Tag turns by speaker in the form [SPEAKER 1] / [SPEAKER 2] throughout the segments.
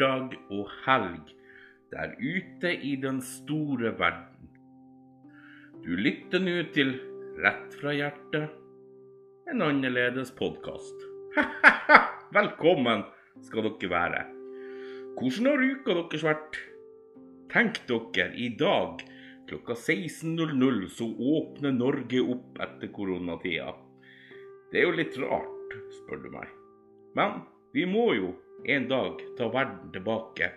[SPEAKER 1] lørdag og helg der ute i den store verden. Du lytter nå til Rett fra hjertet, en annerledes podkast. Velkommen skal dere være. Hvordan har uka deres vært? Tenk dere, i dag klokka 16.00 så åpner Norge opp etter koronatida. Det er jo litt rart, spør du meg. Men vi må jo en dag ta verden tilbake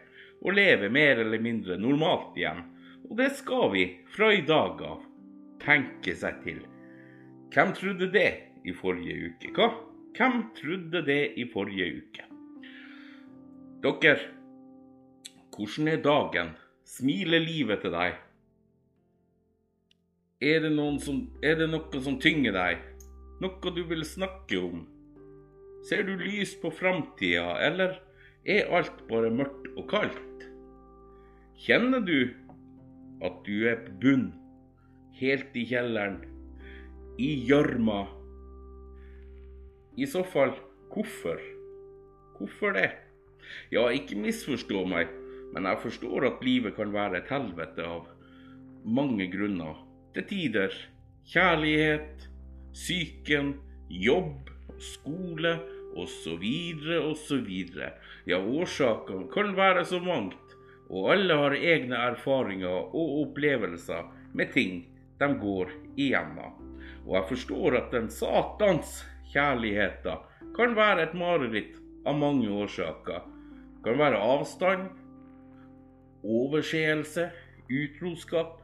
[SPEAKER 1] og leve mer eller mindre normalt igjen. Og det skal vi fra i dag av tenke seg til. Hvem trodde det i forrige uke? Hva? Hvem trodde det i forrige uke? Dere, hvordan er dagen? Smiler livet til deg? Er det, som, er det noe som tynger deg? Noe du vil snakke om? Ser du lys på framtida, eller er alt bare mørkt og kaldt? Kjenner du at du er på bunn, helt i kjelleren, i gjørma? I så fall, hvorfor? Hvorfor det? Ja, ikke misforstå meg, men jeg forstår at livet kan være et helvete av mange grunner. Til tider kjærlighet, psyken, jobb, skole osv. osv. Ja, årsakene kan være så mangt, og alle har egne erfaringer og opplevelser med ting de går igjennom. Og jeg forstår at den satans kjærligheten kan være et mareritt av mange årsaker. Det kan være avstand, overseelse, utroskap.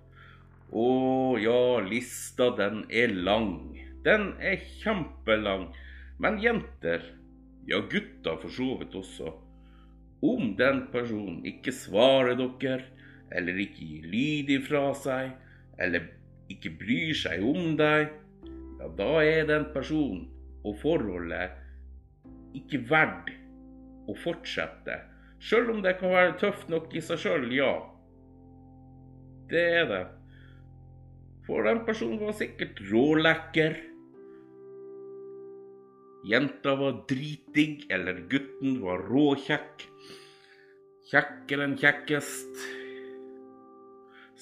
[SPEAKER 1] Og ja, lista den er lang. Den er kjempelang. Men jenter, ja gutter for så vidt også, om den personen ikke svarer dere, eller ikke gir lyd ifra seg, eller ikke bryr seg om deg, ja, da er den personen og forholdet ikke verdt å fortsette Sjøl om det kan være tøft nok i seg sjøl, ja. Det er det. For den personen var sikkert rålekker. Jenta var dritdigg, eller gutten var råkjekk. Kjekkere enn kjekkest.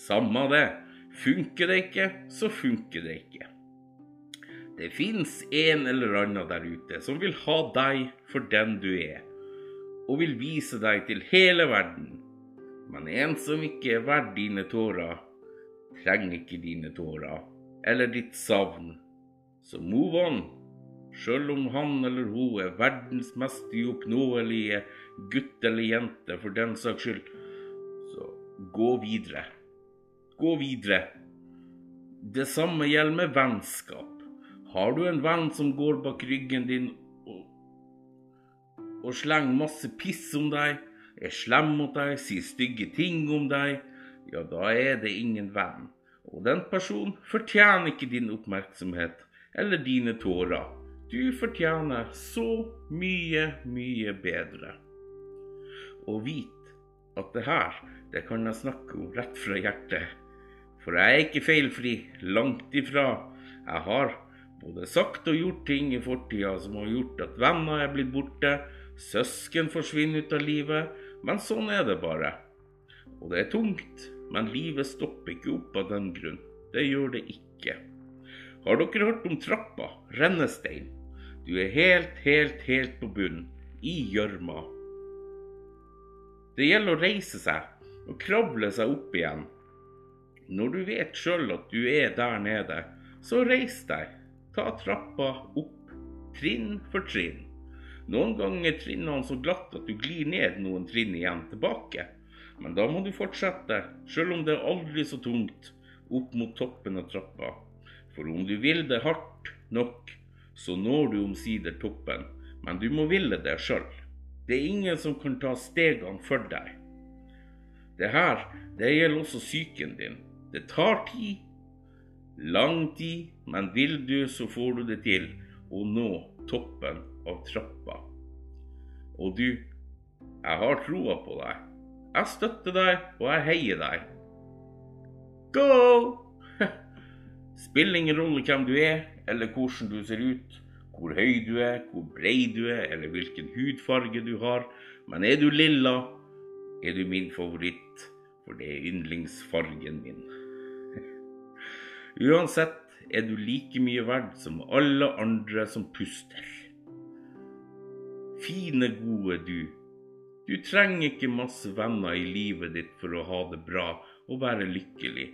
[SPEAKER 1] Samme det. Funker det ikke, så funker det ikke. Det fins en eller annen der ute som vil ha deg for den du er og vil vise deg til hele verden. Men en som ikke er verdt dine tårer, trenger ikke dine tårer eller ditt savn. Så move on, sjøl om han eller hun er verdens mest uoppnåelige gutt eller jente for den saks skyld. Så gå videre. Gå videre. Det samme gjelder med vennskap. Har du en venn som går bak ryggen din og slenger masse piss om deg, er slem mot deg, sier stygge ting om deg, ja, da er det ingen venn. Og den personen fortjener ikke din oppmerksomhet eller dine tårer. Du fortjener så mye, mye bedre. Og vit at det her, det kan jeg snakke om rett fra hjertet. For jeg er ikke feilfri, langt ifra. Jeg har både sagt og gjort ting i fortida som har gjort at venner er blitt borte, Søsken forsvinner ut av livet, men sånn er det bare. Og det er tungt, men livet stopper ikke opp av den grunn. Det gjør det ikke. Har dere hørt om trappa? Rennestein. Du er helt, helt, helt på bunnen. I gjørma. Det gjelder å reise seg og krable seg opp igjen. Når du vet sjøl at du er der nede, så reis deg. Ta trappa opp, trinn for trinn. Noen ganger er trinnene så glatt at du glir ned noen trinn igjen tilbake. Men da må du fortsette, sjøl om det er aldri så tungt, opp mot toppen av trappa. For om du vil det hardt nok, så når du omsider toppen. Men du må ville det sjøl. Det er ingen som kan ta stegene for deg. Det her, det gjelder også psyken din. Det tar tid. Lang tid, men vil du, så får du det til å nå toppen av trappa. Og du, jeg har troa på deg. Jeg støtter deg, og jeg heier deg. Go! Spiller ingen rolle hvem du er, eller hvordan du ser ut, hvor høy du er, hvor brei du er, eller hvilken hudfarge du har. Men er du lilla, er du min favoritt, for det er yndlingsfargen min. Uansett er du like mye verdt som alle andre som puster. Fine, gode du. Du trenger ikke masse venner i livet ditt for å ha det bra og være lykkelig.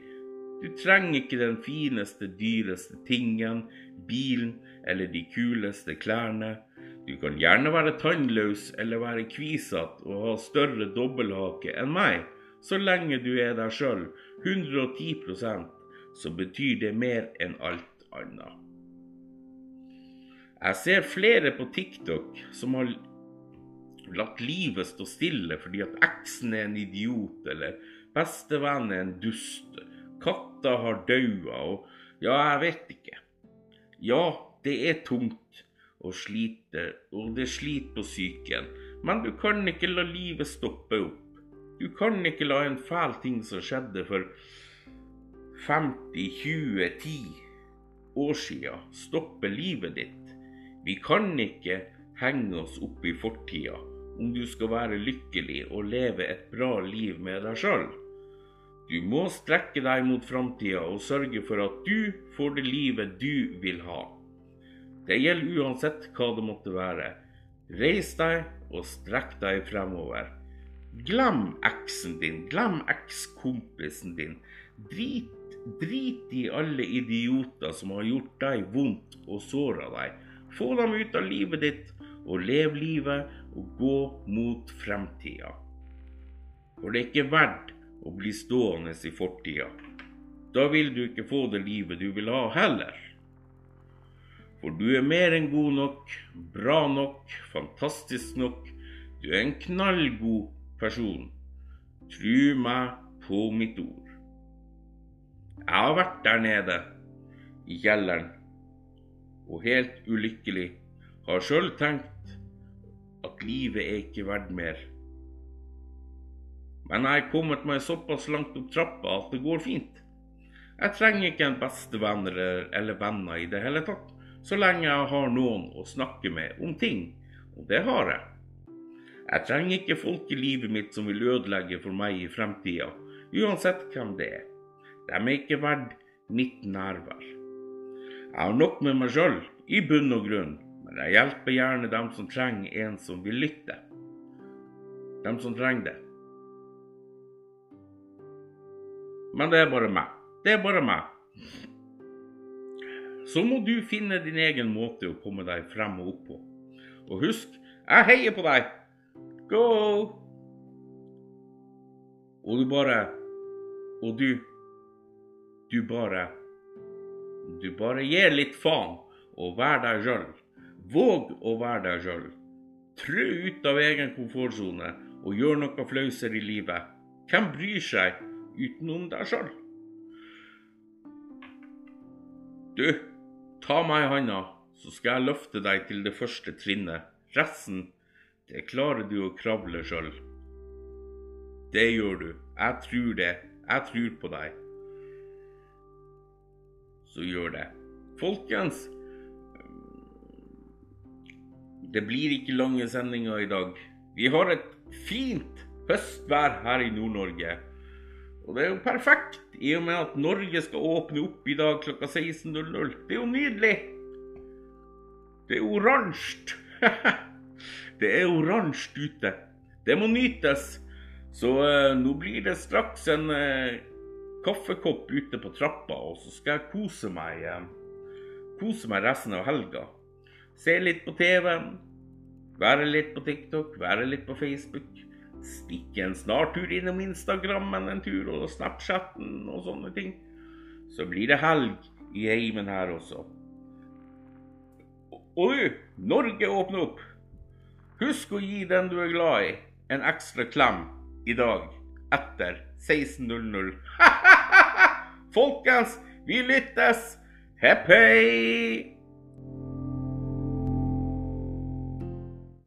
[SPEAKER 1] Du trenger ikke den fineste, dyreste tingen, bilen eller de kuleste klærne. Du kan gjerne være tannløs eller være kvisete og ha større dobbelthake enn meg. Så lenge du er deg sjøl, 110% så betyr det mer enn alt annet. Jeg ser flere på TikTok som har latt livet stå stille fordi at eksen er en idiot, eller bestevennen er en dust, katta har daua, og ja, jeg vet ikke. Ja, det er tungt og slite, og det sliter på psyken, men du kan ikke la livet stoppe opp. Du kan ikke la en fæl ting som skjedde for 50-20-10 år sia, stoppe livet ditt. Vi kan ikke henge oss opp i fortida om du skal være lykkelig og leve et bra liv med deg sjøl. Du må strekke deg mot framtida og sørge for at du får det livet du vil ha. Det gjelder uansett hva det måtte være. Reis deg og strekk deg fremover. Glem eksen din, glem ekskompisen din. Drit, drit i alle idioter som har gjort deg vondt og såra deg. Få dem ut av livet ditt, og lev livet og gå mot fremtida. For det er ikke verdt å bli stående i fortida. Da vil du ikke få det livet du vil ha heller. For du er mer enn god nok, bra nok, fantastisk nok. Du er en knallgod person. Tru meg på mitt ord. Jeg har vært der nede i kjelleren og helt ulykkelig. Har sjøl tenkt at livet er ikke verdt mer. Men jeg er kommet meg såpass langt opp trappa at det går fint. Jeg trenger ikke en bestevenn eller venner i det hele tatt, så lenge jeg har noen å snakke med om ting, og det har jeg. Jeg trenger ikke folk i livet mitt som vil ødelegge for meg i fremtida, uansett hvem det er. De er ikke verdt mitt nærvær. Jeg har nok med meg sjøl, i bunn og grunn, men jeg hjelper gjerne dem som trenger en som vil lytte. Dem som trenger det. Men det er bare meg. Det er bare meg. Så må du finne din egen måte å komme deg frem og opp på. Og husk, jeg heier på deg! Go! Og du bare Og du Du bare Du bare gir litt faen og vær deg sjøl. Våg å være deg sjøl. Trø ut av egen komfortsone og gjør noe flauser i livet. Hvem bryr seg utenom deg sjøl? Du, ta meg i handa, så skal jeg løfte deg til det første trinnet. Resten det klarer du å kravle sjøl. Det gjør du. Jeg tror det. Jeg tror på deg. Så gjør det. Folkens, det blir ikke lange sendinger i dag. Vi har et fint høstvær her i Nord-Norge. Og det er jo perfekt, i og med at Norge skal åpne opp i dag klokka 16.00. Det er jo nydelig. Det er oransje. Det er oransje ute. Det må nytes. Så eh, nå blir det straks en eh, kaffekopp ute på trappa, og så skal jeg kose meg, eh, kose meg resten av helga. Se litt på TV-en, være litt på TikTok, være litt på Facebook. Stikke en snartur innom Instagrammen en tur, og Snapchatten og sånne ting. Så blir det helg i heimen her også. Og du, Norge åpner opp! Husk å gi den du er glad i, en ekstra klem i dag etter 16.00. Folkens, vi lyttes! Hepp hei!